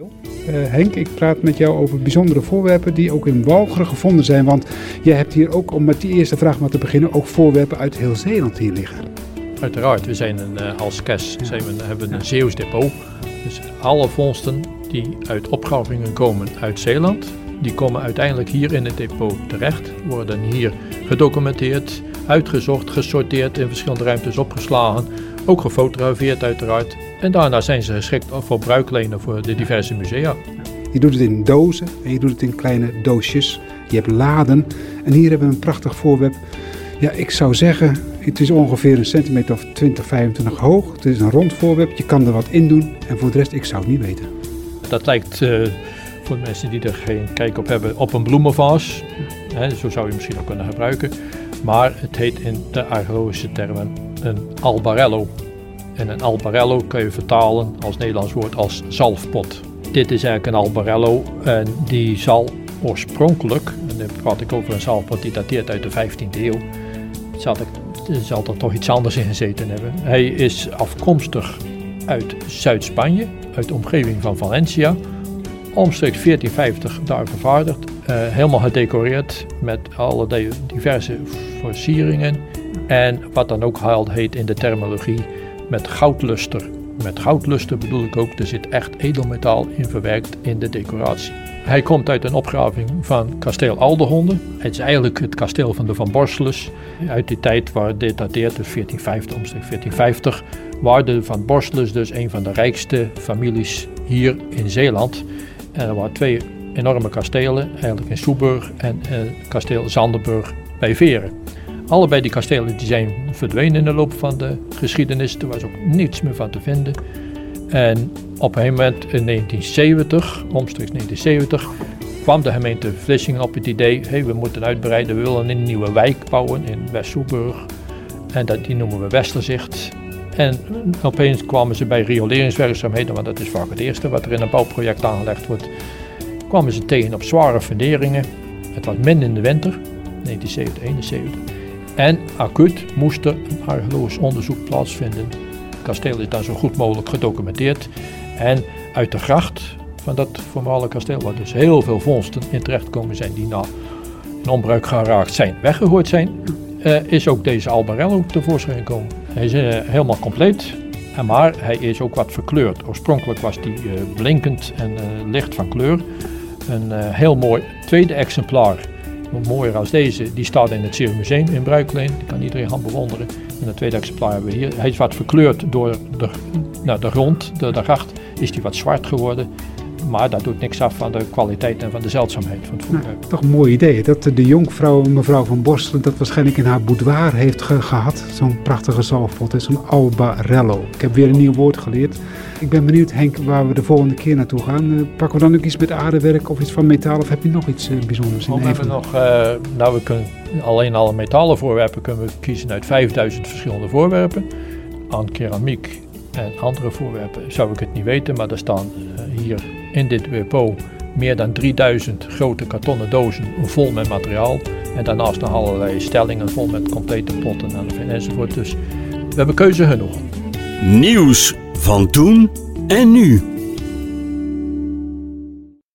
Uh, Henk, ik praat met jou over bijzondere voorwerpen die ook in Walcheren gevonden zijn. Want jij hebt hier ook, om met die eerste vraag maar te beginnen, ook voorwerpen uit heel Zeeland hier liggen. Uiteraard, we zijn een, uh, als KES we, hebben een Zeeuws depot. Dus alle vondsten die uit opgravingen komen uit Zeeland, die komen uiteindelijk hier in het depot terecht, worden hier gedocumenteerd, uitgezocht, gesorteerd, in verschillende ruimtes opgeslagen, ook gefotografeerd uiteraard. En daarna zijn ze geschikt voor bruiklenen voor de diverse musea. Je doet het in dozen en je doet het in kleine doosjes. Je hebt laden en hier hebben we een prachtig voorwerp. Ja, ik zou zeggen, het is ongeveer een centimeter of 20, 25 hoog. Het is een rond voorwerp, je kan er wat in doen en voor de rest, ik zou het niet weten. Dat lijkt uh, voor mensen die er geen kijk op hebben op een bloemenvaas. He, zo zou je misschien ook kunnen gebruiken. Maar het heet in de archeologische termen een albarello. En een albarello kun je vertalen als Nederlands woord als zalfpot. Dit is eigenlijk een albarello en die zal oorspronkelijk, en dan praat ik over een zalfpot die dateert uit de 15e eeuw, zal, ik, zal er toch iets anders in gezeten hebben. Hij is afkomstig uit Zuid-Spanje, uit de omgeving van Valencia, omstreeks 1450 daar vervaardigd, uh, helemaal gedecoreerd met allerlei diverse versieringen en wat dan ook heet in de terminologie met goudluster. Met goudluster bedoel ik ook, er zit echt edelmetaal in verwerkt in de decoratie. Hij komt uit een opgraving van kasteel Aldehonde. Het is eigenlijk het kasteel van de Van Borselus. Uit die tijd waar dit dateert, dus 1450, omstreeks 1450, waren de Van Borselus dus een van de rijkste families hier in Zeeland. En er waren twee enorme kastelen, eigenlijk in Soeburg en eh, kasteel Zanderburg bij Veren. Allebei die kastelen die zijn verdwenen in de loop van de geschiedenis. Er was ook niets meer van te vinden. En op een moment in 1970, omstreeks 1970, kwam de gemeente Vlissingen op het idee: hey, we moeten uitbreiden, we willen een nieuwe wijk bouwen in West-Soeburg. En dat, die noemen we Westerzicht. En opeens kwamen ze bij rioleringswerkzaamheden, want dat is vaak het eerste wat er in een bouwproject aangelegd wordt. Kwamen ze tegen op zware funderingen. Het was min in de winter, 1970, 71. En acuut moest er een archeologisch onderzoek plaatsvinden. Het kasteel is dan zo goed mogelijk gedocumenteerd. En uit de gracht van dat voormalige kasteel, waar dus heel veel vondsten in terechtkomen zijn die na in onbruik geraakt zijn, weggegooid zijn, uh, is ook deze Albarello tevoorschijn gekomen. Hij is uh, helemaal compleet, maar hij is ook wat verkleurd. Oorspronkelijk was hij uh, blinkend en licht van kleur. Een heel mooi tweede exemplaar mooier als deze, die staat in het Zeeuw Museum in Bruikleen. Die kan iedereen gaan bewonderen. En het tweede exemplaar hebben we hier. Hij is wat verkleurd door de, nou, de grond, de, de gracht is die wat zwart geworden. Maar dat doet niks af van de kwaliteit en van de zeldzaamheid van het voertuig. Nou, toch een mooi idee. Dat de jonkvrouw, mevrouw van Borselen, dat waarschijnlijk in haar boudoir heeft gehad. Zo'n prachtige zalfpot, zo'n albarello. Ik heb weer een nieuw woord geleerd. Ik ben benieuwd, Henk, waar we de volgende keer naartoe gaan. Uh, pakken we dan ook iets met aardewerk of iets van metaal? Of heb je nog iets uh, bijzonders in oh, we hebben nog, uh, nou we kunnen alleen alle metalen voorwerpen kunnen we kiezen uit 5000 verschillende voorwerpen. Aan keramiek en andere voorwerpen zou ik het niet weten, maar er staan hier in dit depot meer dan 3000 grote kartonnen dozen vol met materiaal. En daarnaast nog allerlei stellingen vol met complete potten enzovoort. Dus we hebben keuze genoeg. Nieuws van toen en nu.